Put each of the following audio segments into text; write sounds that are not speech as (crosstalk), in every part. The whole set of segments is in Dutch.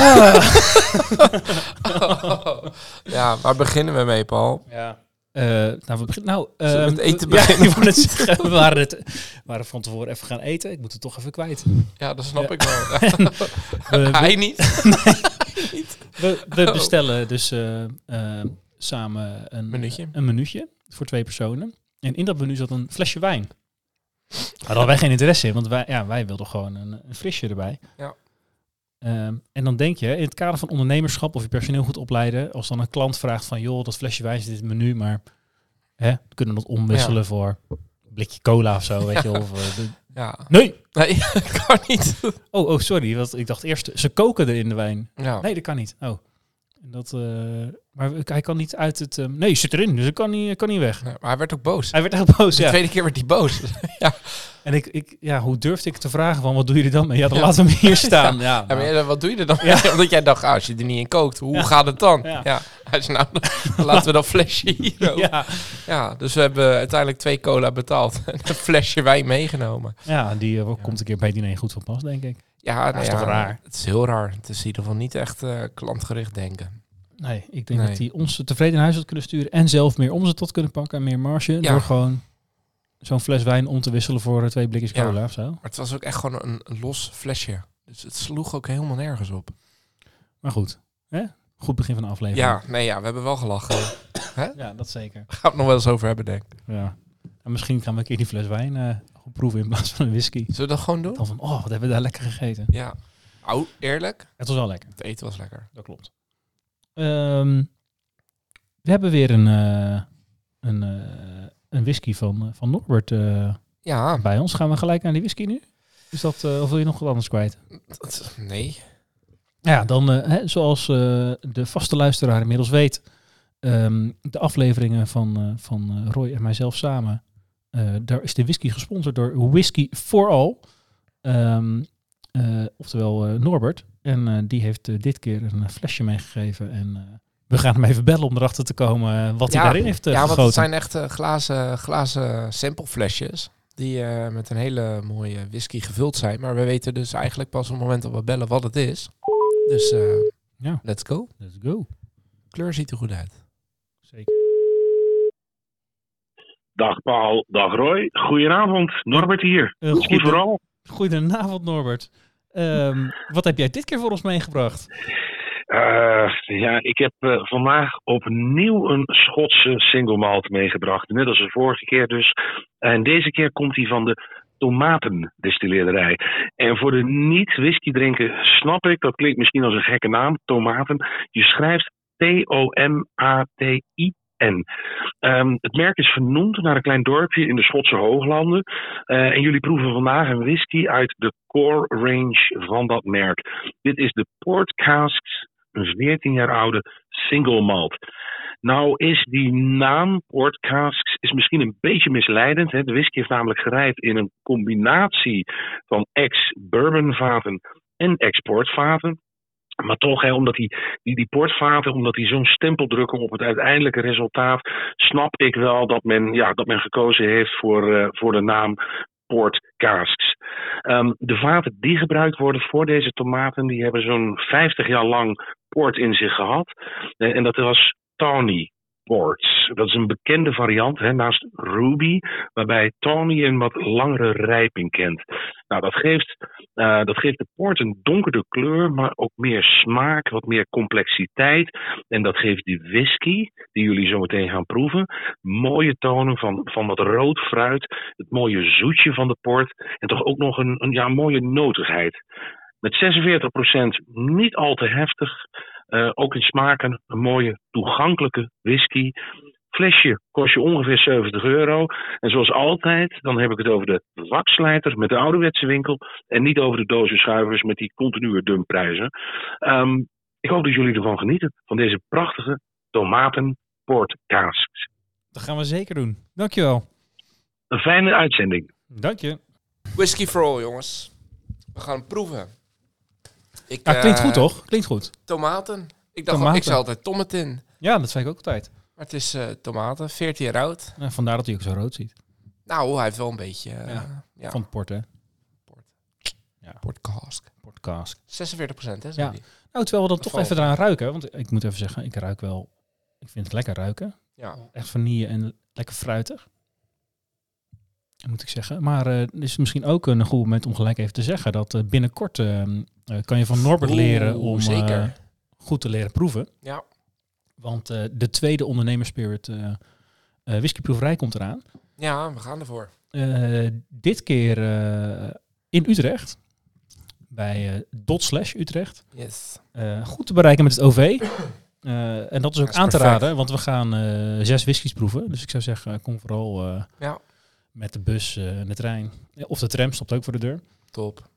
(laughs) Ja, waar beginnen we mee, Paul? Ja. Eh, nou, we beginnen. Nou, ehm, met eten ja, (laughs) beginnen? zeggen, we waren, het, we waren van tevoren even gaan eten. Ik moet het toch even kwijt. Ja, dat snap Ja. ik wel. (laughs) We, Hij niet. we, we bestellen dus eh, eh, samen een Minuutje. een minuutje voor twee personen. En in dat menu zat een flesje wijn. Daar hadden wij geen interesse in, want wij, ja, wij wilden gewoon een, een frisje erbij. Ja. Ehm, en dan denk je, in het kader van ondernemerschap of je personeel goed opleiden, als dan een klant vraagt van, joh, dat flesje wijn zit in het menu, maar hè, kunnen we dat omwisselen voor een blikje cola of zo, weet je? Of, eh, de- Ja. nee! Nee, (laughs) kan niet. Oh, oh, sorry, want ik dacht eerst, ze koken er in de wijn. Ja. Nee, dat kan niet. Oh. En Dat, eh, maar hij kan niet uit het... ehm, nee, zit erin, dus hij kan niet, kan niet weg. Ja, Maar hij werd ook boos. Hij werd echt boos, De ja. tweede keer werd hij boos. (laughs) En ik, ik, ja, hoe durfde ik te vragen van, wat doe je er dan mee? Ja, dan Ja. laten we hem hier (laughs) staan. Ja, Ja, maar nou, ja, wat doe je er dan? Ja. (laughs) Omdat jij dacht, ah, als je er niet in kookt, hoe Ja. gaat het dan? Ja. Ja. Hij zei, nou, laten we dat flesje hier ook. ja. Ja, dus we hebben uiteindelijk twee cola betaald en een flesje wijn meegenomen. ja, die eh, komt een keer bij het diner goed van pas, denk ik. Ja, nou is ja, toch raar? Het is heel raar. Het is in ieder geval niet echt eh, klantgericht denken. Nee, ik denk Nee. dat hij ons tevreden naar huis had kunnen sturen en zelf meer omzet tot kunnen pakken en meer marge. Ja. Door gewoon zo'n fles wijn om te wisselen voor eh, twee blikjes Ja. cola of zo. Maar het was ook echt gewoon een, een los flesje. Dus het sloeg ook helemaal nergens op. Maar goed, hè? goed begin van de aflevering. Ja, nee, ja, we hebben wel gelachen. (laughs) Daar ja dat zeker. gaan we het nog wel eens over hebben, denk ik. Ja. En misschien gaan we een keer die fles wijn eh, proeven in plaats van een whisky. Zullen we dat gewoon doen? Dan van, oh, wat hebben we daar lekker gegeten. Ja. Oh, eerlijk? Het was wel lekker. Het eten was lekker. Dat klopt. Ehm, we hebben weer een, eh, een, eh, een whisky van, eh, van Norbert Ja, bij ons. Gaan we gelijk naar die whisky nu? Is dat, of wil je nog wat anders kwijt? nee. Ja, dan hè, zoals de vaste luisteraar inmiddels weet, ehm, de afleveringen van, van Roy en mijzelf samen, daar is de whisky gesponsord door Whisky for All. Ehm, eh, oftewel eh, Norbert. En eh, die heeft eh, dit keer een flesje meegegeven. En eh, we gaan hem even bellen om erachter te komen eh, wat hij daarin heeft eh, ja, want het zijn echt eh, glazen, glazen sampleflesjes. Die eh, met een hele mooie whisky gevuld zijn. Maar we weten dus eigenlijk pas op het moment dat we bellen wat het is. Dus eh, Ja, let's go. let's go. Kleur ziet er goed uit. Zeker. Dag Paul, dag Roy. Goedenavond, Norbert hier. Goede- vooral. Goedenavond Norbert. Ehm, wat heb jij dit keer voor ons meegebracht? Eh, ja, ik heb eh, vandaag opnieuw een Schotse single malt meegebracht. Net als de vorige keer dus. En deze keer komt hij van de tomatendistilleerderij. En voor de niet-whisky drinken snap ik, dat klinkt misschien als een gekke naam, tomaten. Je schrijft Ehm, het merk is vernoemd naar een klein dorpje in de Schotse Hooglanden. Eh, en jullie proeven vandaag een whisky uit de core range van dat merk. Dit is de Port Casks, een 14 jaar oude single malt. Nou is die naam Port Casks is misschien een beetje misleidend. Hè. De whisky heeft namelijk gerijpt in een combinatie van ex-bourbon vaten en exportvaten. Maar toch, omdat die, die, die portvaten, omdat die zo'n stempel drukken op het uiteindelijke resultaat, snap ik wel dat men, ja, dat men gekozen heeft voor, eh, voor de naam Port. Ehm, de vaten die gebruikt worden voor deze tomaten, die hebben zo'n 50 jaar lang port in zich gehad. Eh, en dat was Tawny Dat is een bekende variant hè, naast Ruby, waarbij Tawny een wat langere rijping kent. Nou, dat geeft, eh, dat geeft de port een donkerder kleur, maar ook meer smaak, wat meer complexiteit. En dat geeft die whisky, die jullie zo meteen gaan proeven, mooie tonen van, van wat rood fruit, het mooie zoetje van de port en toch ook nog een, een ja, mooie notigheid. Met 46% niet al te heftig, eh, ook in smaken een mooie toegankelijke whisky. Flesje kost je ongeveer 70 euro. En zoals altijd, dan heb ik het over de wakslijter met de ouderwetse winkel. En niet over de dozen schuivers met die continue dumpprijzen. Ehm, ik hoop dat jullie ervan genieten. Van deze prachtige tomatenpoortkaas. Dat gaan we zeker doen. Dankjewel. Een fijne uitzending. Dank je. Whisky for all, jongens. We gaan hem proeven. Ik, Ja, klinkt eh, goed toch? Klinkt goed. Tomaten. Ik dacht, Tomaten. ik zei altijd tomatin. Ja, dat zei ik ook altijd. Maar het is eh, tomaten, 14 jaar oud. Ja, vandaar dat hij ook zo rood ziet. Nou, hij heeft wel een beetje... eh, Ja. ja. Van het port, hè? Port cask. Portcast. 46 procent, hè? Ja. die. Nou, terwijl we dan toch even eraan ruiken. Want ik moet even zeggen, ik ruik wel... Ik vind het lekker ruiken. ja. Echt vanille en lekker fruitig. Moet ik zeggen. Maar eh het is misschien ook een goed moment om gelijk even te zeggen... dat eh, binnenkort eh, eh, kan je van Norbert Oeh, leren om zeker. eh, goed te leren proeven. Ja. Want eh, de tweede ondernemerspirit uh, whiskyproeverij komt eraan. Ja, we gaan ervoor. Dit keer in Utrecht. Bij Dot Slash Utrecht. Yes. goed te bereiken met het OV. en dat is ook Dat is aan te raden, want we gaan zes whiskies proeven. Dus ik zou zeggen, kom vooral ja. Met de bus en de trein. Of de tram stopt ook voor de deur. Top.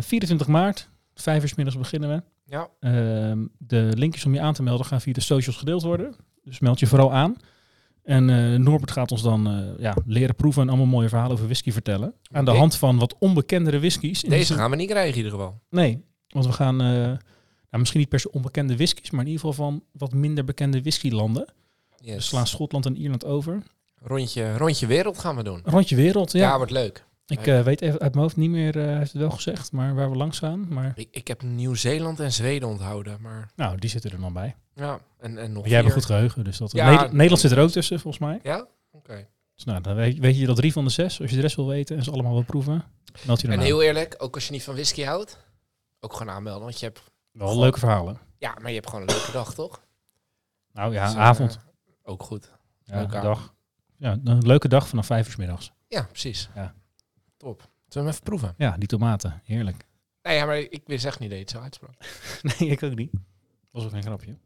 24 maart, vijf uur 's middags beginnen we. Ja. Ehm, de linkjes om je aan te melden gaan via de socials gedeeld worden. Dus meld je vooral aan. En uh, Norbert gaat ons dan uh, ja, leren proeven en allemaal mooie verhalen over whisky vertellen. Aan de hand van wat onbekendere whiskies. Deze gaan we niet krijgen in ieder geval. Nee, want we gaan uh, nou, misschien niet per se onbekende whiskies, maar in ieder geval van wat minder bekende whiskylanden. We Yes. slaan Schotland en Ierland over. Rondje, rondje wereld gaan we doen. Rondje wereld, ja. Ja, wordt leuk. ik uh, weet even uit mijn hoofd niet meer, uh, heeft het wel gezegd, maar waar we langs gaan. Maar Ik, ik heb Nieuw-Zeeland en Zweden onthouden, maar nou, die zitten er dan bij. ja, en, en nog Maar jij hebt een goed geheugen, dus dat... Ja, Nederland, Nederland zit er ook tussen, volgens mij. Ja? Oké. Dus nou, dan weet, weet je dat drie van de zes, als je de rest wil weten en ze allemaal wil proeven, meld je dan En aan. heel eerlijk, ook als je niet van whisky houdt, ook gewoon aanmelden, want je hebt, Wel leuke verhalen. ja, maar je hebt gewoon een leuke dag, toch? Nou ja, Dus, eh, avond. Ook goed. Ja, leuke dag. Ja, een leuke dag vanaf vijf uur middags. Ja, precies. Ja. Top. Zullen we hem even proeven? Ja, die tomaten. Heerlijk. Nee, ja, maar ik wist echt niet dat je het zo uitsprak. (laughs) nee, ik ook niet. Was ook geen grapje.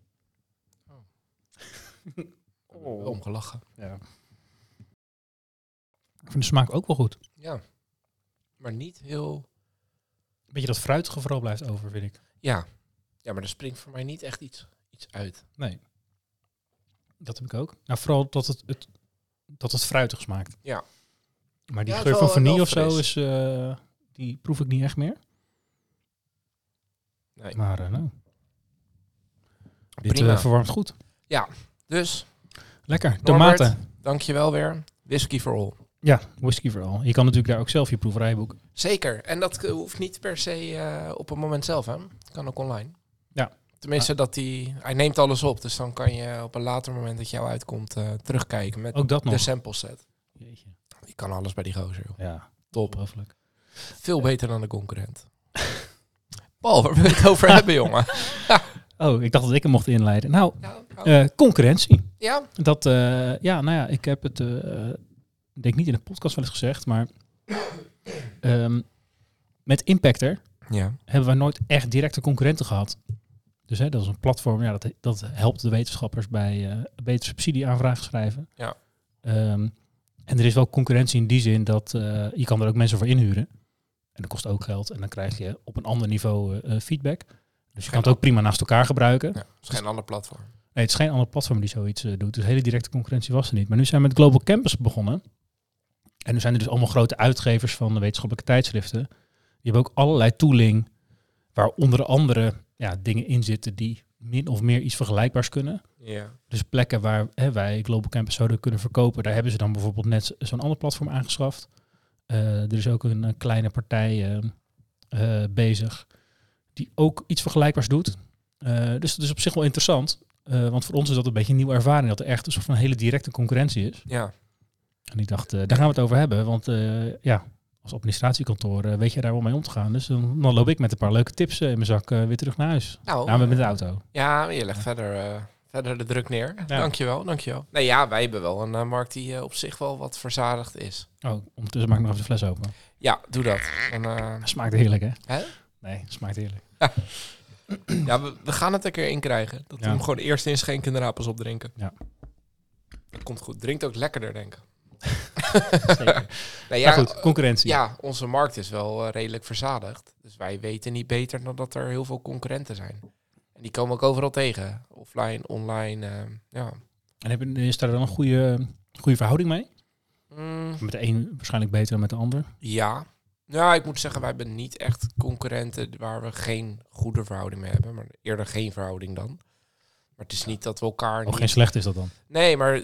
Oh. Omgelachen. Ja. Ik vind de smaak ook wel goed. Ja. Maar niet heel... Beetje dat fruitige vooral blijft over, vind ik. Ja. Ja, maar er springt voor mij niet echt iets, iets uit. Nee. Dat heb ik ook. Nou, vooral dat het, het, dat het fruitig smaakt. Ja. Maar die Ja, geur van vanille of zo is, eh, die proef ik niet echt meer. Nee. Maar eh, nou. Dit eh, verwarmt goed. Dus, Lekker. Tomaten. Norbert. dankjewel weer. Whisky for all. Ja, whisky vooral. Je kan natuurlijk daar ook zelf je proeverij boeken. Zeker. En dat hoeft niet per se op het moment zelf, hè. Kan ook online. Ja. Tenminste, dat hij... Hij neemt alles op, dus dan kan je op een later moment dat jou uitkomt eh, terugkijken met Ook dat nog. de sample set. Jeetje. Je kan alles bij die gozer, joh. Ja, Top. ongelooflijk. Veel beter dan de concurrent. (laughs) Paul, waar wil je het over (laughs) hebben, jongen? (laughs) Oh, ik dacht dat ik hem mocht inleiden. Nou, Ja, eh, concurrentie. ja? Dat, eh, ja, nou ja, ik heb het, ik denk niet in de podcast wel eens gezegd, maar ehm, met Impactor Ja. hebben wij nooit echt directe concurrenten gehad. Dus hè, dat is een platform, ja, dat, dat helpt de wetenschappers bij eh beter subsidieaanvragen schrijven. Ja. Ehm, en er is wel concurrentie in die zin dat eh, je kan er ook mensen voor inhuren. En dat kost ook geld. En dan krijg je op een ander niveau eh, feedback. Dus je kan het ook prima naast elkaar gebruiken. ja. Het is geen ander platform. Nee, het is geen ander platform die zoiets doet. Dus hele directe concurrentie was er niet. Maar nu zijn we met Global Campus begonnen. En nu zijn er dus allemaal grote uitgevers van de wetenschappelijke tijdschriften. Die hebben ook allerlei tooling waar onder andere ja, dingen in zitten die min of meer iets vergelijkbaars kunnen. Ja. Dus plekken waar hè, wij Global Campus zouden kunnen verkopen, daar hebben ze dan bijvoorbeeld net zo- zo'n ander platform aangeschaft. Eh, er is ook een, kleine partij eh, eh, bezig die ook iets vergelijkbaars doet. Dus dat is op zich wel interessant. Want voor ons is dat een beetje een nieuwe ervaring, dat er echt een soort van hele directe concurrentie is. Ja. En ik dacht, daar gaan we het over hebben. Want ja, als administratiekantoor eh, weet je daar wel mee om te gaan. Dus dan, dan loop ik met een paar leuke tips eh, in mijn zak eh, weer terug naar huis. Nou, Nou, met de auto. Ja, je legt verder, verder de druk neer. Ja. Dankjewel, dankjewel. Nee, ja, wij hebben wel een markt die op zich wel wat verzadigd is. Oh, ondertussen maak ik nog even de fles open. Ja, doe dat. Eh, Smaakt heerlijk, hè? Hè? Nee, smaakt heerlijk. ja, we, we gaan het een keer in krijgen. Dat we Ja. hem gewoon eerst inschenken en daarna pas opdrinken. Dat komt goed. Drinkt ook lekkerder, denk ik. Zeker. (laughs) Nee, Ja, goed, concurrentie. ja, onze markt is wel eh, redelijk verzadigd. Dus wij weten niet beter dan dat er heel veel concurrenten zijn. En die komen ook overal tegen. Offline, online. eh, ja. En heb is daar dan een goede, goede verhouding mee? Mm, Met de een waarschijnlijk beter dan met de ander. ja. Ja, ik moet zeggen, wij hebben niet echt concurrenten waar we geen goede verhouding mee hebben. Maar eerder geen verhouding dan. Maar het is niet dat we elkaar Of niet... geen slecht is dat dan? Nee, maar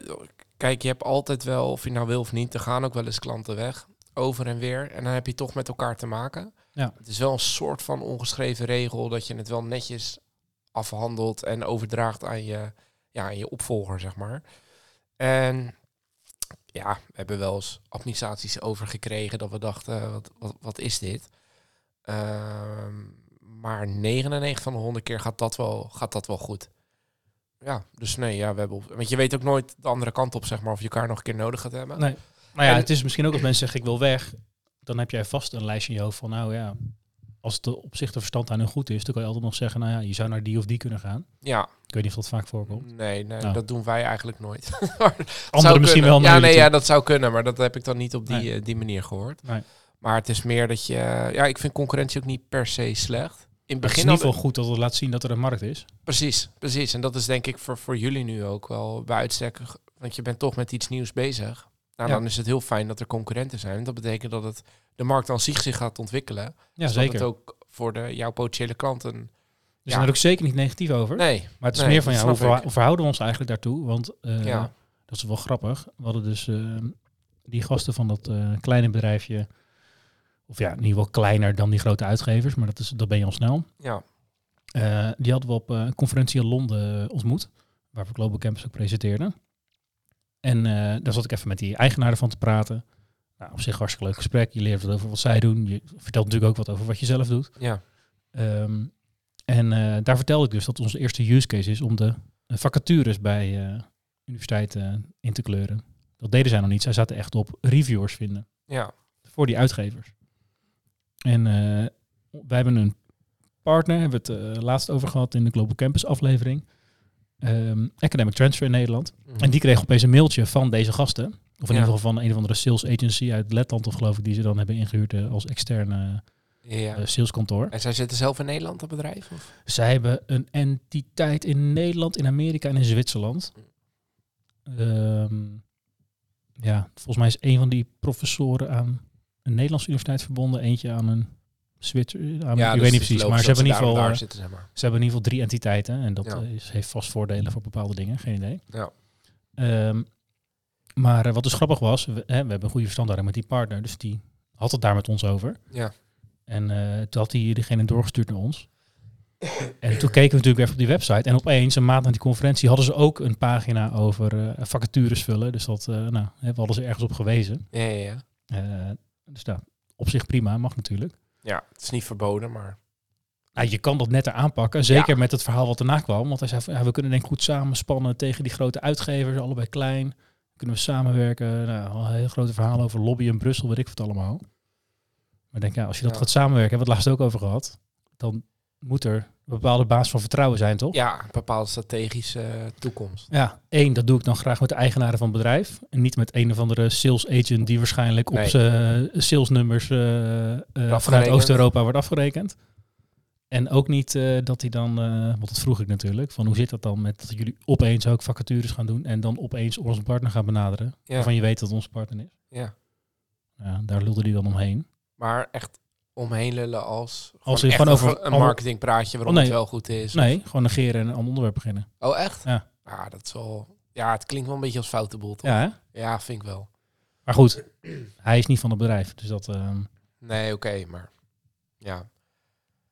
kijk, je hebt altijd wel, of je nou wil of niet, er gaan ook wel eens klanten weg. Over en weer. En dan heb je toch met elkaar te maken. Ja. Het is wel een soort van ongeschreven regel dat je het wel netjes afhandelt en overdraagt aan je, ja, aan je opvolger, zeg maar. En ja, we hebben wel eens administraties overgekregen dat we dachten, wat, wat, wat is dit? Ehm, maar 99 van de 100 keer gaat dat wel, gaat dat wel goed. Ja, dus nee, ja, we hebben, op- want je weet ook nooit de andere kant op, zeg maar, of je elkaar nog een keer nodig gaat hebben. Nee. Nou ja, En- het is misschien ook als mensen zeggen ik wil weg. Dan heb jij vast een lijstje in je hoofd van nou ja, als het op zich de verstand aan hun goed is, dan kan je altijd nog zeggen, nou ja, je zou naar die of die kunnen gaan. Ja, Ik weet niet of dat vaak voorkomt. nee, nee, Nou. dat doen wij eigenlijk nooit. (laughs) Maar Anderen misschien kunnen. wel. Ja, nee, ja, dat zou kunnen, maar dat heb ik dan niet op die, Nee. eh, die manier gehoord. Nee. Maar het is meer dat je, ja, ik vind concurrentie ook niet per se slecht. In het het is begin in ieder geval goed dat het laat zien dat er een markt is. Precies, precies. En dat is denk ik voor, voor jullie nu ook wel bij uitstek. Want je bent toch met iets nieuws bezig. Nou, Ja. dan is het heel fijn dat er concurrenten zijn. Dat betekent dat het de markt aan zich zich gaat ontwikkelen. Ja, zeker. het ook voor de, jouw potentiële klanten... We ja. er ook zeker niet negatief over. Nee, Maar het is Nee, meer van dat ja, hoe, snap verha- ik. hoe verhouden we ons eigenlijk daartoe? Want eh, ja. dat is wel grappig. We hadden dus eh, die gasten van dat eh, kleine bedrijfje. Of ja, in ieder geval kleiner dan die grote uitgevers, maar dat, is, dat ben je al snel. Ja, Eh, die hadden we op eh, een conferentie in Londen eh, ontmoet, waar we Global Campus ook presenteerden. En daar zat ik even met die eigenaar ervan te praten. Nou, op zich hartstikke leuk gesprek. Je leert wat over wat zij doen. Je vertelt natuurlijk ook wat over wat je zelf doet. ja, Ehm, en daar vertelde ik dus dat onze eerste use case is om de vacatures bij universiteiten in te kleuren. Dat deden zij nog niet. Zij zaten echt op reviewers vinden ja, voor die uitgevers. En eh, wij hebben een partner, hebben we het eh, laatst over gehad in de Global Campus aflevering. Ehm, Academic Transfer in Nederland. Mhm. En die kreeg opeens een mailtje van deze gasten. Of in Ja. ieder geval van een of andere sales agency uit Letland of geloof ik, die ze dan hebben ingehuurd eh, als externe ja. saleskantoor. En zij zitten zelf in Nederland, dat bedrijf? Of? Zij hebben een entiteit in Nederland, in Amerika en in Zwitserland. Ehm, ja, volgens mij is een van die professoren aan een Nederlandse universiteit verbonden, eentje aan een Zwitser. Aan, ik dus weet niet precies, maar ze hebben in ieder geval, eh, zitten, zeg maar. ze hebben in ieder geval drie entiteiten en dat Ja. eh, is, heeft vast voordelen voor bepaalde dingen, geen idee. Ja. Ehm, maar eh, wat dus grappig was, we, hè, we hebben een goede verstand daarin met die partner, dus die had het daar met ons over. Ja. En eh, toen had hij degene doorgestuurd naar ons. En toen keken we natuurlijk even op die website. En opeens, een maand na die conferentie, hadden ze ook een pagina over eh, vacatures vullen. Dus dat, eh, nou, hè, we hadden ze ergens op gewezen. Ja, ja, ja. Dus nou, op zich prima, mag natuurlijk. ja, het is niet verboden, maar... Nou, je kan dat netter aanpakken, zeker met het verhaal wat erna kwam. Want hij zei, ja, we kunnen denk ik goed samenspannen tegen die grote uitgevers, allebei klein. Kunnen we samenwerken. Nou, al een heel grote verhaal over lobby in Brussel, weet ik wat allemaal. Maar ik denk, ja, als je dat Ja. gaat samenwerken, hebben we het laatst ook over gehad, dan moet er een bepaalde basis van vertrouwen zijn, toch? Ja, een bepaalde strategische eh, toekomst. Ja, één, dat doe ik dan graag met de eigenaren van het bedrijf. En niet met een of andere sales agent die waarschijnlijk op zijn salesnummers eh, eh, vanuit. Oost-Europa wordt afgerekend. En ook niet eh, dat hij dan, eh, want dat vroeg ik natuurlijk, van hoe zit dat dan met dat jullie opeens ook vacatures gaan doen en dan opeens onze partner gaan benaderen, Ja. waarvan je weet dat onze partner is. Ja. Ja, daar lulde hij dan omheen. Maar echt omheen lullen als, Als gewoon je gewoon over een marketingpraatje waarom Oh, nee. het wel goed is. Nee, gewoon negeren en een onderwerp beginnen. Oh, echt? Ja. Ja, dat is wel... Ja, het klinkt wel een beetje als foute boel, toch? Ja, hè? Ja, vind ik wel. Maar goed, hij is niet van het bedrijf, dus dat, ehm, Nee, oké, maar... Ja.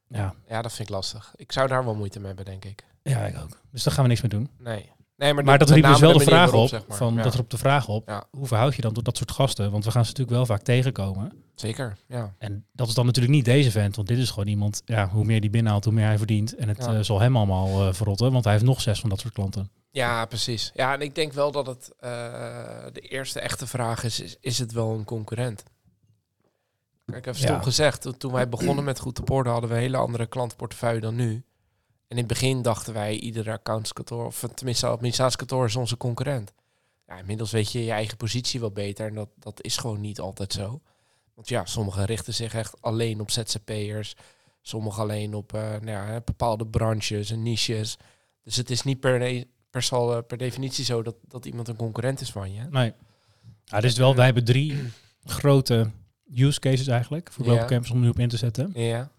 ja, ja, dat vind ik lastig. Ik zou daar wel moeite mee hebben, denk ik. ja, ik ook. Dus daar gaan we niks mee doen. Nee. Nee, maar, Maar dat riep dus wel de vraag op, zeg maar. van, Ja, dat er op de vraag op, Ja. hoe verhoud je dan tot dat soort gasten? Want we gaan ze natuurlijk wel vaak tegenkomen. Zeker, ja. En dat is dan natuurlijk niet deze vent, want dit is gewoon iemand, ja, hoe meer die binnenhaalt, hoe meer hij verdient. En het Ja. eh, zal hem allemaal eh, verrotten, want hij heeft nog zes van dat soort klanten. Ja, precies. Ja, en ik denk wel dat het eh, de eerste echte vraag is, is, is het wel een concurrent? Kijk, even stom Ja. gezegd, toen- wij begonnen met Goed te Porden hadden we een hele andere klantenportefeuille dan nu. En in het begin dachten wij, iedere accountskantoor, of tenminste administratiekantoor is onze concurrent. ja, inmiddels weet je je eigen positie wel beter. En dat, dat is gewoon niet altijd zo. Want ja, sommigen richten zich echt alleen op ZZP'ers. Sommigen alleen op eh, nou ja, bepaalde branches en niches. Dus het is niet per, per, sal, eh, per definitie zo dat, dat iemand een concurrent is van je. Nee. Ja, dus wel, wij hebben drie (clears throat) grote use cases eigenlijk voor Ja. Global Campus om nu op in te zetten. Ja,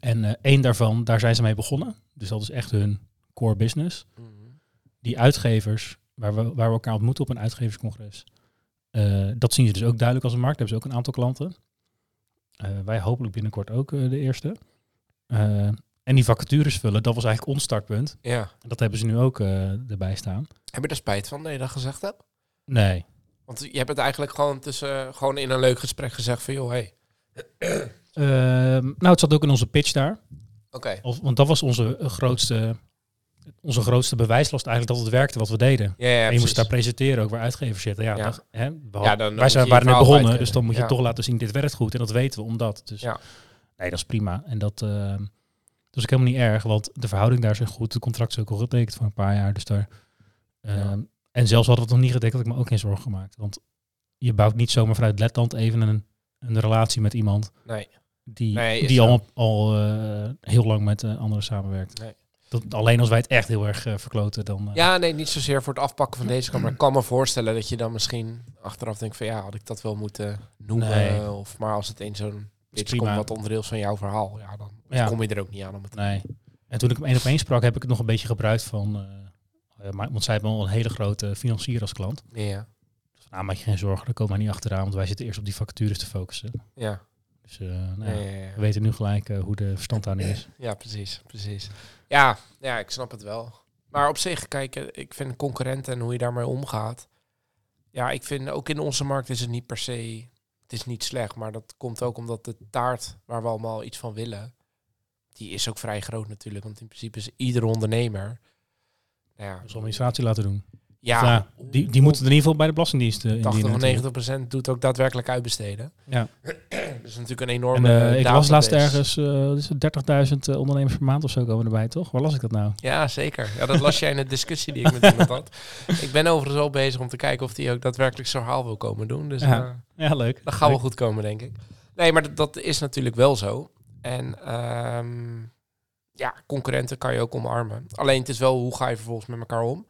En eh, één daarvan, daar zijn ze mee begonnen. Dus dat is echt hun core business. Mhm. Die uitgevers, waar we, waar we elkaar ontmoeten op een uitgeverscongres, eh, dat zien ze dus ook duidelijk als een markt. Daar hebben ze ook een aantal klanten. Eh, wij hopelijk binnenkort ook eh, de eerste. En die vacatures vullen, dat was eigenlijk ons startpunt. ja. Dat hebben ze nu ook erbij staan. Heb je er spijt van dat je dat gezegd hebt? Nee. Want je hebt het eigenlijk gewoon, tussen, gewoon in een leuk gesprek gezegd van... joh, hey. Ehm, nou, het zat ook in onze pitch daar. Oké. Of- Want dat was onze grootste, onze grootste bewijslast eigenlijk dat het werkte wat we deden. Ja, ja, en je moest daar presenteren ook waar uitgevers zitten. Ja, hè, Ja, dan- dan wij zijn, waren net begonnen, dus dan moet je toch laten zien, dit werkt goed. En dat weten we omdat. Dus Ja. nee, dat is prima. En dat, eh, dat is ook helemaal niet erg, want de verhouding daar is goed. De contract is ook al getekend voor een paar jaar. Dus daar, ehm, En zelfs hadden we het nog niet gedekt, had ik me ook geen zorgen gemaakt. Want je bouwt niet zomaar vanuit Letland even een, een relatie met iemand Nee. die, Nee, die al, al eh, heel lang met eh, anderen samenwerkt. Nee. Dat, alleen als wij het echt heel erg eh, verkloten, dan... eh, Ja, nee, niet zozeer voor het afpakken van deze kant. Maar ik kan me voorstellen dat je dan misschien achteraf denkt van... ja, had ik dat wel moeten noemen? Nee. Of, maar als het in zo'n prima. komt wat onderdeel van jouw verhaal... ja, dan Ja. kom je er ook niet aan om het Nee. En toen ik hem één op één sprak, heb ik het nog een beetje gebruikt van... maar, want zij hebben al een hele grote financier als klant. Ja, Dus, nou, maak je geen zorgen, daar komen wij niet achteraan. Want wij zitten eerst op die vacatures te focussen. ja. Dus eh, nou, Ja, ja, ja, ja. we weten nu gelijk eh, hoe de verstandhouding is. (clears throat) Ja, precies, precies. Ja, ja, ik snap het wel. Maar op zich, kijk, eh, ik vind concurrenten en hoe je daarmee omgaat. Ja, ik vind ook in onze markt is het niet per se. Het is niet slecht, maar dat komt ook omdat de taart waar we allemaal iets van willen, die is ook vrij groot natuurlijk. Want in principe is ieder ondernemer. Nou ja, Dus administratie laten doen. Ja, Ja, die, die moeten in ieder geval bij de Belastingdienst eh, 80 indienen. of natuurlijk. 90 procent doet ook daadwerkelijk uitbesteden. Ja. (clears throat) Dus natuurlijk een En enorme. eh, ik las laatst ergens, eh, het, 30.000 eh, ondernemers per maand of zo komen erbij, toch? Waar las ik dat nou? Ja, zeker. Ja, dat las jij in de discussie die ik met iemand had. (laughs) Ik ben overigens al bezig om te kijken of die ook daadwerkelijk zo'n verhaal wil komen doen. Dus Ja. eh, Ja, leuk. dat gaat wel goed komen, denk ik. Nee, maar dat, dat is natuurlijk wel zo. En ehm, ja, concurrenten kan je ook omarmen. Alleen het is wel hoe ga je vervolgens met elkaar om.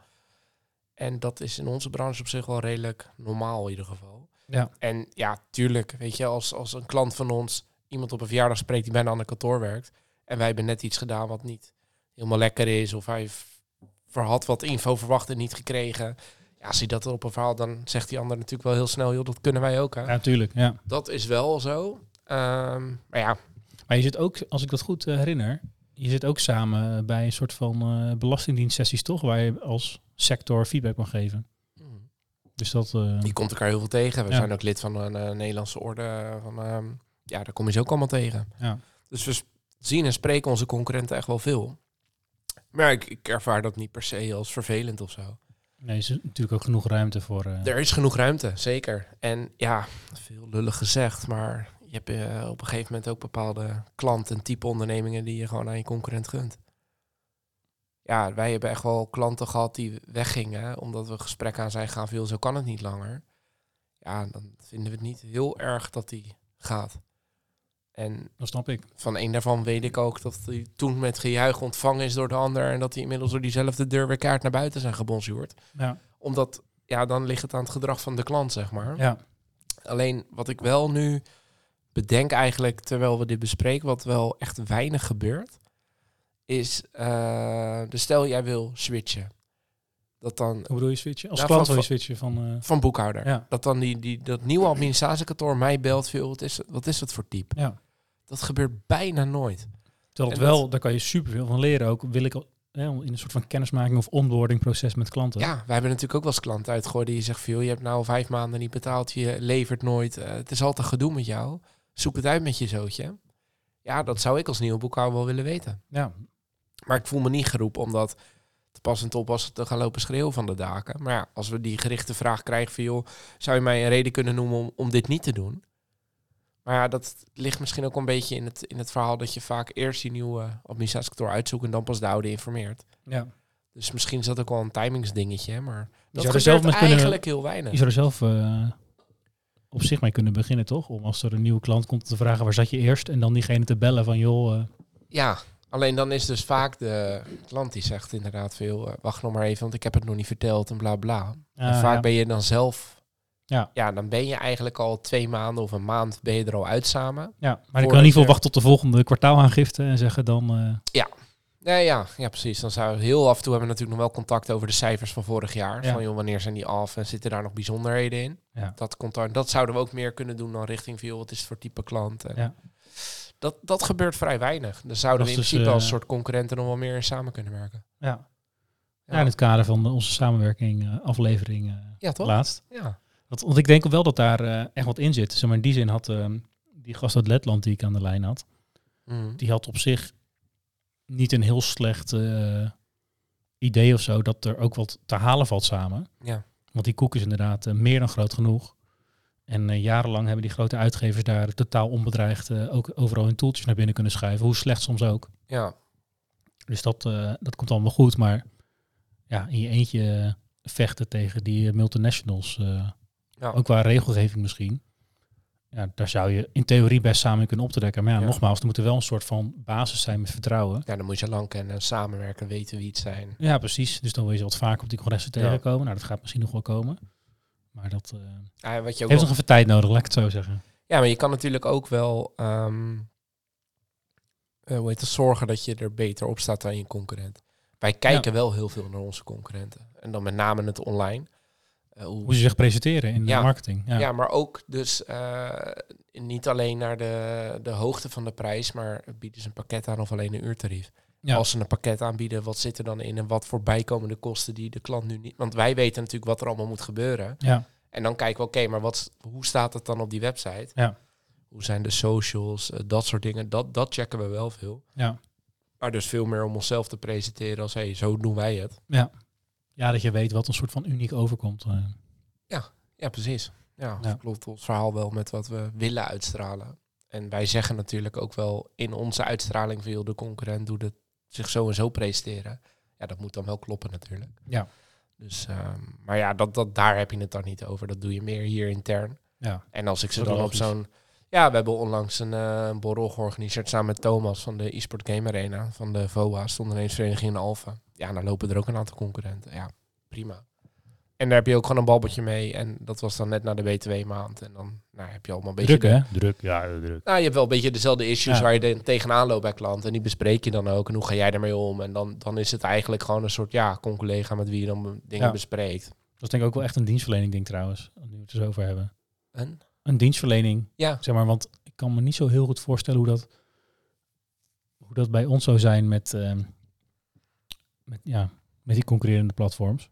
En dat is in onze branche op zich wel redelijk normaal in ieder geval. Ja. En ja, tuurlijk, weet je, als, als een klant van ons iemand op een verjaardag spreekt die bijna aan een kantoor werkt. En wij hebben net iets gedaan wat niet helemaal lekker is. Of hij had wat info verwacht en niet gekregen. Ja, als hij dat op een verhaal, dan zegt die ander natuurlijk wel heel snel, joh, dat kunnen wij ook. Hè? Ja, natuurlijk. Ja. Dat is wel zo. Ehm, maar ja, Maar je zit ook, als ik dat goed eh, herinner, je zit ook samen bij een soort van eh belastingdienstsessies, toch? Waar je als sector feedback mag geven. Dus dat... eh, die komt elkaar heel veel tegen. We Ja. zijn ook lid van een eh, Nederlandse orde. Van, ehm, ja, daar kom je ze ook allemaal tegen. Ja. Dus we zien en spreken onze concurrenten echt wel veel. Maar ik, ik ervaar dat niet per se als vervelend of zo. nee, er is natuurlijk ook genoeg ruimte voor... Er is genoeg ruimte, zeker. En ja, veel lullig gezegd, maar je hebt eh, op een gegeven moment ook bepaalde klanten en type ondernemingen die je gewoon aan je concurrent gunt. Ja, wij hebben echt wel klanten gehad die weggingen, omdat we gesprek aan zijn gaan veel, zo kan het niet langer. Ja, dan vinden we het niet heel erg dat die gaat. En Dat snap ik. van een daarvan weet ik ook dat hij toen met gejuich ontvangen is door de ander en dat hij inmiddels door diezelfde deur weer kaart naar buiten zijn gebonjourd Ja. omdat, ja, dan ligt het aan het gedrag van de klant, zeg maar. Ja. Alleen wat ik wel nu bedenk eigenlijk, terwijl we dit bespreken, wat wel echt weinig gebeurt, is, dus stel jij wil switchen. Dat dan Hoe bedoel je switchen? Als klant wil je switchen van... eh, van boekhouder. Ja. Dat dan die, die, dat nieuwe administratiekantoor mij belt, veel, wat is, wat is dat voor type? ja. Dat gebeurt bijna nooit. Terwijl wel, daar kan je superveel van leren. Ook wil ik in een soort van kennismaking of onboarding proces met klanten. Ja, wij hebben natuurlijk ook wel eens klanten uitgegooid die zegt veel, je hebt nou vijf maanden niet betaald, je levert nooit, eh, het is altijd gedoe met jou. Zoek het uit met je zootje. Ja, dat zou ik als nieuwe boekhouder wel willen weten. Ja. Maar ik voel me niet geroepen om dat te pas en oppassen te gaan lopen schreeuwen van de daken. Maar ja, als we die gerichte vraag krijgen van, joh, zou je mij een reden kunnen noemen om, om dit niet te doen? Maar ja, dat ligt misschien ook een beetje in het, in het verhaal dat je vaak eerst die nieuwe administratiekantoor uitzoekt en dan pas de oude informeert. ja. Dus misschien is dat ook wel een timingsdingetje, maar dat zou er gebeurt zelf met kunnen- eigenlijk heel weinig. Je zou er zelf eh, op zich mee kunnen beginnen, toch? Om als er een nieuwe klant komt te vragen waar zat je eerst en dan diegene te bellen van joh, eh, Ja, alleen dan is dus vaak de klant die zegt inderdaad veel, eh, wacht nog maar even, want ik heb het nog niet verteld en bla bla. en vaak ja. ben je dan zelf, Ja. ja, dan ben je eigenlijk al twee maanden of een maand ben je er al uit samen. ja, maar ik kan in ieder geval wachten tot de volgende kwartaalaangifte en zeggen dan, eh, Ja, ja, ja, precies. Dan zou heel af en toe hebben we natuurlijk nog wel contact over de cijfers van vorig jaar. Ja. Van joh, wanneer zijn die af en zitten daar nog bijzonderheden in? Ja. Dat, contact, dat zouden we ook meer kunnen doen dan richting veel. Wat is het voor type klant? En Ja. dat, dat gebeurt vrij weinig. Daar zouden we in dus, principe als eh, soort concurrenten nog wel meer in samen kunnen werken. ja. Ja. in het kader van onze samenwerking, eh, aflevering eh, Ja, toch? laatst. Ja. Want ik denk wel dat daar echt wat in zit. Zeg maar in die zin had eh, die gast uit Letland die ik aan de lijn had, Mm. die had op zich niet een heel slecht eh, idee of zo dat er ook wat te halen valt samen. Ja. Want die koek is inderdaad eh, meer dan groot genoeg. En eh, jarenlang hebben die grote uitgevers daar totaal onbedreigd ook overal hun toeltjes naar binnen kunnen schuiven. Hoe slecht soms ook. ja. Dus dat, dat komt allemaal goed. Maar ja, in je eentje vechten tegen die multinationals, Ja. ook qua regelgeving misschien. Ja, daar zou je in theorie best samen kunnen optrekken. Maar ja, Ja. nogmaals, er moet er wel een soort van basis zijn met vertrouwen. ja, dan moet je lang kennen, samenwerken, weten wie het zijn. Ja, precies. Dus dan wil je ze wat vaker op die congressen Ja. tegenkomen. Nou, dat gaat misschien nog wel komen. Maar dat eh, Ja, wat je ook heeft nog even tijd nodig, laat ik het zo zeggen. Ja, maar je kan natuurlijk ook wel ehm, eh, hoe heet het, zorgen dat je er beter op staat dan je concurrent. Wij kijken wel heel veel naar onze concurrenten. En dan met name het online. Eh, hoe, Hoe ze zich presenteren in de marketing. Ja. ja. maar ook dus eh, niet alleen naar de, de hoogte van de prijs, maar bieden ze een pakket aan of alleen een uurtarief. Ja. Als ze een pakket aanbieden, wat zit er dan in en wat voor bijkomende kosten die de klant nu niet... Want wij weten natuurlijk wat er allemaal moet gebeuren. ja. En dan kijken we, oké, maar wat, hoe staat het dan op die website? Ja. Hoe zijn de socials, eh, dat soort dingen. Dat, dat checken we wel veel. Ja. Maar dus veel meer om onszelf te presenteren als, hé, hey, zo doen wij het. Ja. Ja, dat je weet wat een soort van uniek overkomt. eh. Ja, precies. Ja, Ja. klopt ons verhaal wel met wat we willen uitstralen. En wij zeggen natuurlijk ook wel in onze uitstraling veel de concurrent doet het zich zo en zo presenteren. Ja, dat moet dan wel kloppen natuurlijk. Ja. Dus, ehm, maar ja, dat, dat, daar heb je het dan niet over. Dat doe je meer hier intern. Ja. En als ik ze dan op zo'n... Ja, we hebben onlangs een eh, borrel georganiseerd samen met Thomas van de eSport Game Arena. Van de VOA, ondernemersvereniging in Alphen. Ja, dan lopen er ook een aantal concurrenten. Ja, prima. En daar heb je ook gewoon een babbeltje mee. En dat was dan net na de BTW-maand. En dan nou, heb je allemaal een beetje... Druk, de- hè? Druk, ja, druk. nou, je hebt wel een beetje dezelfde issues Ja. waar je de- tegenaan loopt bij klanten. En die bespreek je dan ook. En hoe ga jij ermee om? En dan, dan is het eigenlijk gewoon een soort, ja, con-collega met wie je dan dingen Ja. bespreekt. Dat is denk ik ook wel echt een dienstverlening ding trouwens. Nu we het er zo over hebben. En? Een dienstverlening, Ja, zeg maar. Want ik kan me niet zo heel goed voorstellen hoe dat, hoe dat bij ons zou zijn met, ehm, met, ja, met die concurrerende platforms.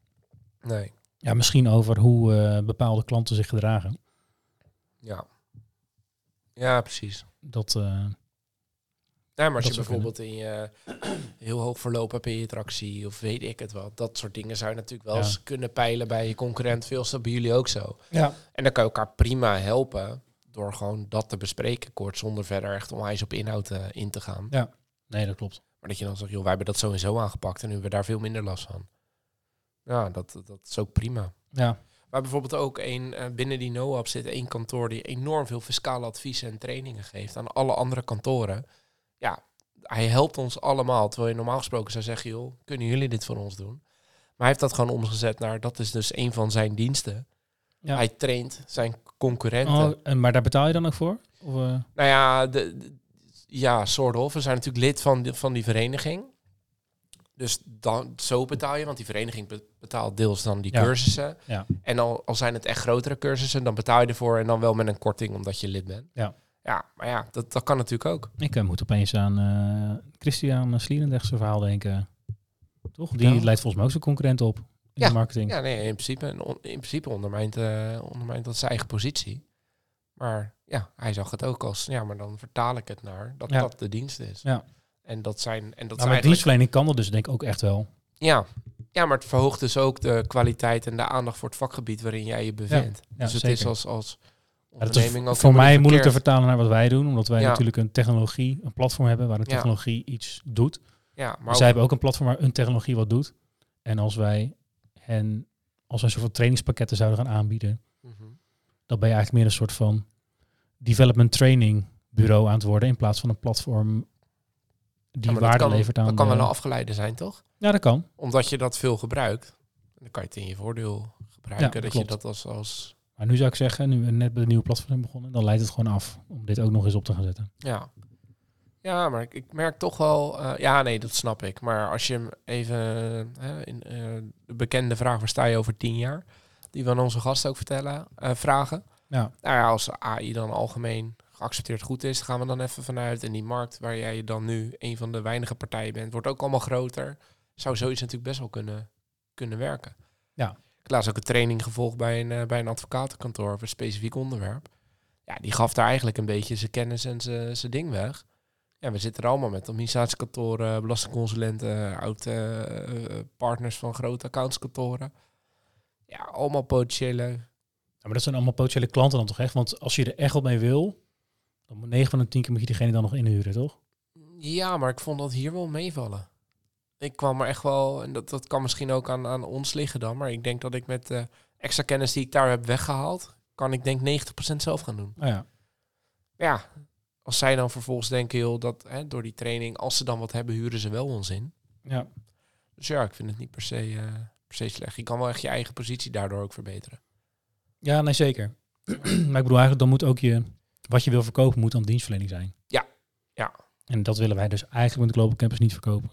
nee. Ja, misschien over hoe eh, bepaalde klanten zich gedragen. Ja. Ja, precies. Dat, eh, Ja, maar als Dat je bijvoorbeeld in je (clears throat) heel hoog verloop hebt in je attractie of weet ik het wat, dat soort dingen zou je natuurlijk wel Ja. eens kunnen peilen bij je concurrent. Veel bij jullie ook zo. ja. En dan kan je elkaar prima helpen door gewoon dat te bespreken kort, zonder verder echt onwijs op inhoud eh, in te gaan. Nee, dat klopt. Maar dat je dan zegt, joh, wij hebben dat sowieso aangepakt en nu hebben we daar veel minder last van. Ja, dat, dat is ook prima. Ja, Maar bijvoorbeeld ook een, eh, binnen die NOAP zit één kantoor die enorm veel fiscale adviezen en trainingen geeft aan alle andere kantoren. Ja, hij helpt ons allemaal. Terwijl je normaal gesproken zou zeggen, joh, kunnen jullie dit voor ons doen? Maar hij heeft dat gewoon omgezet naar, dat is dus een van zijn diensten. Ja. Hij traint zijn concurrenten. oh, en, maar daar betaal je dan ook voor? Of, eh, Nou ja, de, de- ja, soort of. We zijn natuurlijk lid van, van die vereniging. Dus dan, zo betaal je, want die vereniging be- betaalt deels dan die Ja. cursussen. Ja. En al, al zijn het echt grotere cursussen, dan betaal je ervoor en dan wel met een korting omdat je lid bent. Ja. Ja, maar ja, dat, dat kan natuurlijk ook. ik eh, moet opeens aan eh Christian Slierendrecht zijn verhaal denken. Toch? Die leidt volgens mij ook zijn concurrent op in Ja. de marketing. Ja, nee, in principe, in principe ondermijnt, eh, ondermijnt dat zijn eigen positie. Maar ja, hij zag het ook als, ja, maar dan vertaal ik het naar dat Ja. dat de dienst is. Ja. En dat zijn, en dat maar zijn met eigenlijk dienstverlening kan dat dus denk ik ook echt wel. Ja. ja, maar het verhoogt dus ook de kwaliteit en de aandacht voor het vakgebied waarin jij je bevindt. Ja, dus het zeker. is als, als Ja, dat is onderneming ook voor mij moeilijk te vertalen naar wat wij doen, omdat wij Ja. natuurlijk een technologie, een platform hebben waar Ja. technologie iets doet. Ja, maar zij hebben ook een platform waar een technologie wat doet. En als wij hen als soort van trainingspakketten zouden gaan aanbieden, Mhm. dan ben je eigenlijk meer een soort van development training bureau aan het worden in plaats van een platform die Ja, dat waarde kan, levert aan. Dat kan de- wel een afgeleide zijn, toch? Ja, dat kan. Omdat je dat veel gebruikt. Dan kan je het in je voordeel gebruiken. Ja, dat klopt. je dat als, als Maar nu zou ik zeggen, nu we net bij de nieuwe platform zijn begonnen, dan leidt het gewoon af om dit ook nog eens op te gaan zetten. Ja. Ja, maar ik, ik merk toch wel... eh, ja, nee, dat snap ik. Maar als je hem even... in, eh, de bekende vraag, waar sta je over tien jaar? Die we aan onze gasten ook vertellen, eh, vragen. Ja. Nou ja, als AI dan algemeen geaccepteerd goed is, gaan we dan even vanuit. En die markt waar jij dan nu een van de weinige partijen bent, wordt ook allemaal groter. Zou zoiets natuurlijk best wel kunnen, kunnen werken. Ja. Ik laatst ook een training gevolgd bij een, eh, bij een advocatenkantoor over een specifiek onderwerp. Ja, die gaf daar eigenlijk een beetje zijn kennis en zijn zijn ding weg. Ja, we zitten er allemaal met administratiekantoren, belastingconsulenten, oud eh, eh, partners van grote accountskantoren. Ja, allemaal potentiële Ja, maar dat zijn allemaal potentiële klanten dan toch echt? Want als je er echt wat mee wil, dan moet 9 van de 10 keer moet je diegene dan nog inhuren, toch? Ja, maar ik vond dat hier wel meevallen. Ik kwam er echt wel, en dat, dat kan misschien ook aan, aan ons liggen dan, maar ik denk dat ik met de extra kennis die ik daar heb weggehaald, kan ik denk 90% zelf gaan doen. Ja, Ja, als zij dan vervolgens denken, joh, dat hè, door die training, als ze dan wat hebben, huren ze wel ons in. ja. Dus ja, ik vind het niet per se, eh, per se slecht. Je kan wel echt je eigen positie daardoor ook verbeteren. ja nee zeker. (clears throat) maar ik bedoel eigenlijk, dan moet ook je, wat je wil verkopen, moet dan dienstverlening zijn. Ja, ja. En dat willen wij dus eigenlijk met de Global Campus niet verkopen.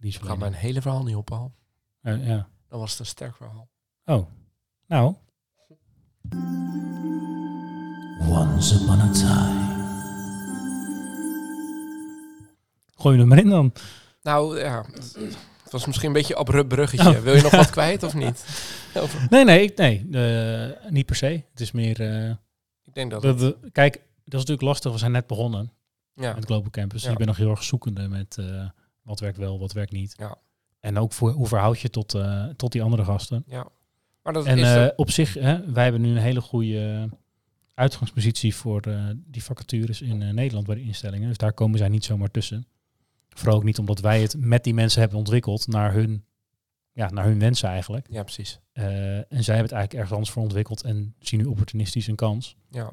Ik ga mijn hele verhaal niet ophalen. Eh, ja. Dan was het een sterk verhaal. Oh, nou. Once upon a time. Gooi je er maar in dan. Nou ja, het was misschien een beetje een abrupt bruggetje. Oh. Wil je nog wat kwijt of niet? Over- (laughs) Nee, nee, ik- nee eh, niet per se. Het is meer... eh, Ik denk dat we, we- kijk, dat is natuurlijk lastig. We zijn net begonnen ja. met Global Campus. Ja. Je bent nog heel erg zoekende met eh, wat werkt wel, wat werkt niet. Ja. En ook voor, hoe verhoud je tot, eh, tot die andere gasten. Maar dat En is eh, op zich, hè, wij hebben nu een hele goede uitgangspositie voor eh, die vacatures in Nederland bij de instellingen. Dus daar komen zij niet zomaar tussen. Vooral ook niet omdat wij het met die mensen hebben ontwikkeld naar hun, ja, naar hun wensen eigenlijk. ja, precies. En zij hebben het eigenlijk ergens anders voor ontwikkeld en zien nu opportunistisch een kans. Ja.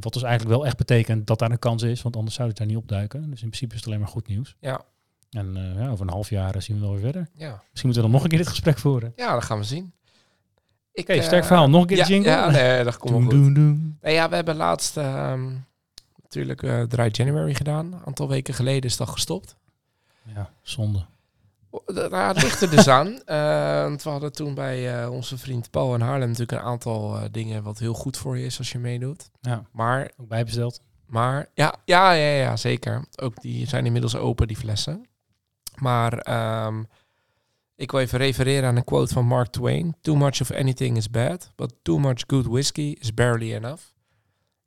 Wat dus eigenlijk wel echt betekent dat daar een kans is, want anders zou het daar niet opduiken. Dus in principe is het alleen maar goed nieuws. Ja. En eh, ja, over een half jaar eh, zien we wel weer verder. Ja. Misschien moeten we dan nog een keer dit gesprek voeren. ja, dat gaan we zien. Ik, Oké, eh, sterk verhaal. Nog een keer ja, de jingle? Ja, nee, dat komt Doen, goed. doen, doen. Nee, ja, we hebben laatst ehm, natuurlijk eh Dry January gedaan. Een aantal weken geleden is dat gestopt. Ja, zonde. Nou, het ligt er dus aan. (laughs) Eh, want we hadden toen bij eh, onze vriend Paul in Haarlem natuurlijk een aantal eh, dingen wat heel goed voor je is als je meedoet. Ja, Maar, ook bijbesteld. maar ja, ja, ja, ja, zeker. Ook die zijn inmiddels open, die flessen. Maar ehm, ik wil even refereren aan een quote van Mark Twain. Too much of anything is bad, but too much good whiskey is barely enough.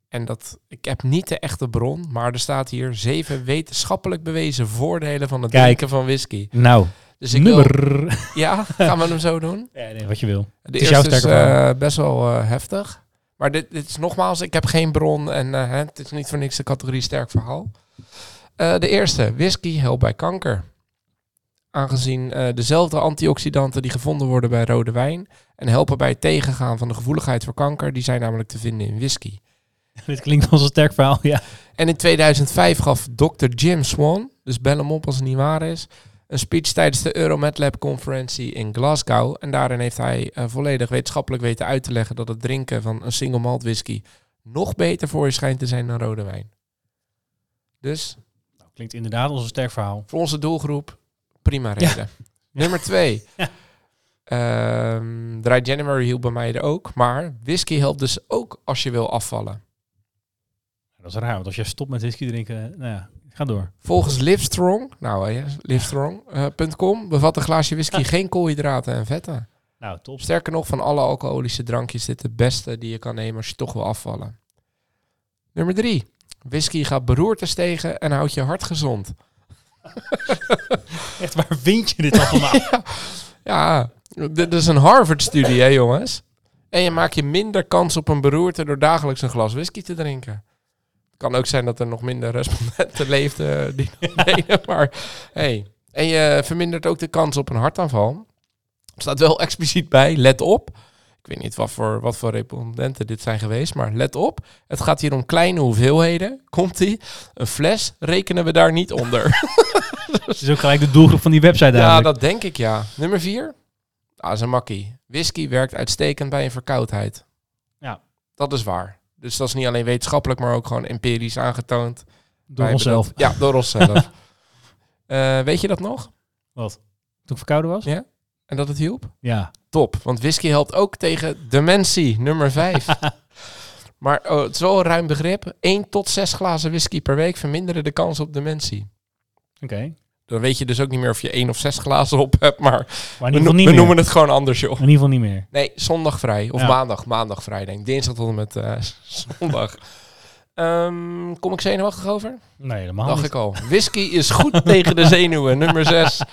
En dat, ik heb niet de echte bron, maar er staat hier zeven wetenschappelijk bewezen voordelen van het Kijk. drinken van whisky. Nou, Dus ik wil, ja, gaan we hem zo doen? (laughs) Ja, nee, wat je wil. De is jouw eerste is eh, best wel eh, heftig. Maar dit, dit is nogmaals, ik heb geen bron en eh, het is niet voor niks de categorie sterk verhaal. De eerste, whisky helpt bij kanker. Aangezien eh, dezelfde antioxidanten die gevonden worden bij rode wijn en helpen bij het tegengaan van de gevoeligheid voor kanker, die zijn namelijk te vinden in whisky. (laughs) Dit klinkt als een sterk verhaal, ja. En in 2005 gaf Dr. Jim Swan, dus bel hem op als het niet waar is, een speech tijdens de Euromed Lab conferentie in Glasgow. En daarin heeft hij eh, volledig wetenschappelijk weten uit te leggen dat het drinken van een single malt whisky nog beter voor je schijnt te zijn dan rode wijn. Dus Nou, klinkt inderdaad als een sterk verhaal. voor onze doelgroep prima Ja. reden. Nummer twee. (laughs) Ja. Ehm, Dry January hielp bij mij er ook. Maar whisky helpt dus ook als je wil afvallen. Dat is raar, want als je stopt met whisky drinken, nou ja, ga door. Volgens Livestrong, nou ja, livestrong.com, bevat een glaasje whisky geen koolhydraten en vetten. Nou, top. Sterker nog, van alle alcoholische drankjes dit de beste die je kan nemen als je toch wil afvallen. Nummer drie. Whisky gaat beroertes tegen en houdt je hart gezond. (laughs) Echt, waar vind je dit allemaal? (laughs) Ja, dit is een Harvard-studie, hè jongens. En je maakt je minder kans op een beroerte door dagelijks een glas whisky te drinken. Het kan ook zijn dat er nog minder respondenten (laughs) leefden die dat deden. Maar hey, En je vermindert ook de kans op een hartaanval. Er staat wel expliciet bij, let op. Ik weet niet wat voor, wat voor respondenten dit zijn geweest, maar let op. Het gaat hier om kleine hoeveelheden. Komt-ie? Een fles rekenen we daar niet onder. (laughs) Dat is ook gelijk de doelgroep van die website ja, eigenlijk. dat denk ik ja. Nummer vier. Ah, is een makkie. Whisky werkt uitstekend bij een verkoudheid. Ja. Dat is waar. Dus dat is niet alleen wetenschappelijk, maar ook gewoon empirisch aangetoond. Door onszelf. Ja, door onszelf. (laughs) Eh, weet je dat nog? Wat? Toen ik verkouden was? Ja. En dat het hielp? Ja. Top, want whisky helpt ook tegen dementie, nummer 5. (laughs) maar oh, het is wel een ruim begrip. 1 tot 6 glazen whisky per week verminderen de kans op dementie. Oké. Dan weet je dus ook niet meer of je 1 of 6 glazen op hebt, maar Maar we, no- noemen het gewoon anders, joh. In ieder geval niet meer. Nee, zondag vrij. Of Ja. maandag. Maandag vrij, denk ik. Dinsdag tot en met eh, (laughs) zondag. Ehm, kom ik zenuwachtig over? Nee, helemaal Dacht niet. ik al. Whisky is goed tegen de zenuwen. Nummer 6. (laughs)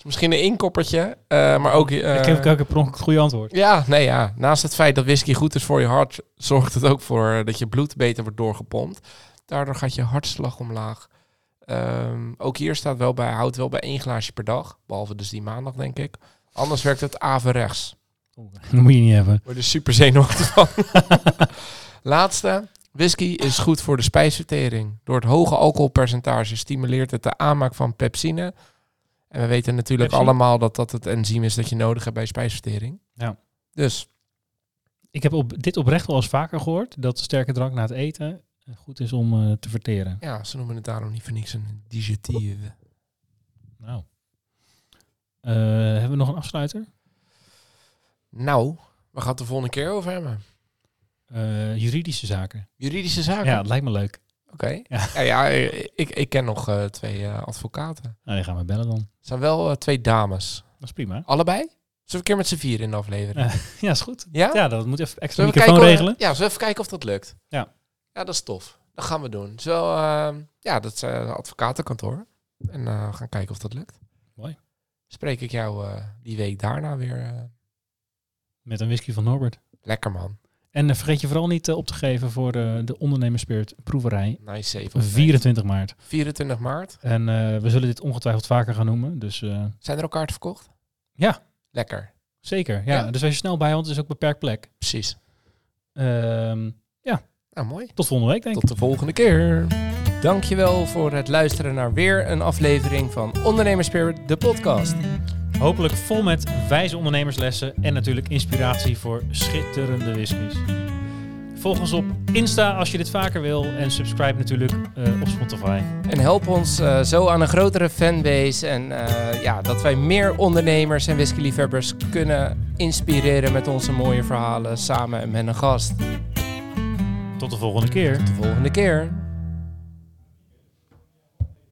Is misschien een inkoppertje, eh, maar ook... eh, ik heb elke keer per ongeluk het goede antwoord. Ja, nee ja. Naast het feit dat whisky goed is voor je hart, zorgt het ook voor eh, dat je bloed beter wordt doorgepompt. Daardoor gaat je hartslag omlaag. Ehm, ook hier staat wel bij, houdt wel bij één glaasje per dag. Behalve dus die maandag, denk ik. Anders werkt het averechts. (laughs) Dat moet je niet hebben. Word je super zenuwachtig van. (laughs) Laatste. Whisky is goed voor de spijsvertering. Door het hoge alcoholpercentage stimuleert het de aanmaak van pepsine. En we weten natuurlijk Pepsi? allemaal dat dat het enzym is dat je nodig hebt bij spijsvertering. Ja. Dus Ik heb op, dit oprecht wel eens vaker gehoord. Dat sterke drank na het eten eh, goed is om eh, te verteren. ja, ze noemen het daarom niet voor niks een digestieve. Nou. Eh, hebben we nog een afsluiter? Nou, we gaan het de volgende keer over hebben. Juridische zaken. Juridische zaken? Ja, dat lijkt me leuk. Oké. Ja. Ja. Ja, ik, ik ken nog eh, twee eh, advocaten. Nou, die gaan we bellen dan. Het zijn wel eh, twee dames. Dat is prima. Allebei? Zullen we een keer met z'n vier in de aflevering? Ja, (laughs) is goed. Ja? Ja, dat moet even extra microfoon kijken, of- regelen. ja, zullen we even kijken of dat lukt? Ja. Ja, dat is tof. Dat gaan we doen. Zo, ehm, ja, dat is eh, een advocatenkantoor. En eh, we gaan kijken of dat lukt. Mooi. Spreek ik jou eh, die week daarna weer. eh, Met een whisky van Norbert. lekker man. En eh, vergeet je vooral niet eh, op te geven voor eh, de Ondernemerspirit proeverij. Nice save. 24 maart. 24 maart. En we zullen dit ongetwijfeld vaker gaan noemen. Dus Zijn er ook kaarten verkocht? Ja. Lekker. zeker. Ja. Ja. Dus wees snel bij, want het is ook beperkt plek. Precies. Ehm, Nou, mooi. tot volgende week, denk ik. Tot de volgende keer. Dankjewel voor het luisteren naar weer een aflevering van Ondernemerspirit, de podcast. Hopelijk vol met wijze ondernemerslessen en natuurlijk inspiratie voor schitterende whiskies. Volg ons op Insta als je dit vaker wil en subscribe natuurlijk eh, op Spotify. En help ons eh, zo aan een grotere fanbase. En eh, ja, dat wij meer ondernemers en whiskyliefhebbers kunnen inspireren met onze mooie verhalen samen met een gast. Tot de volgende keer. Tot de volgende keer.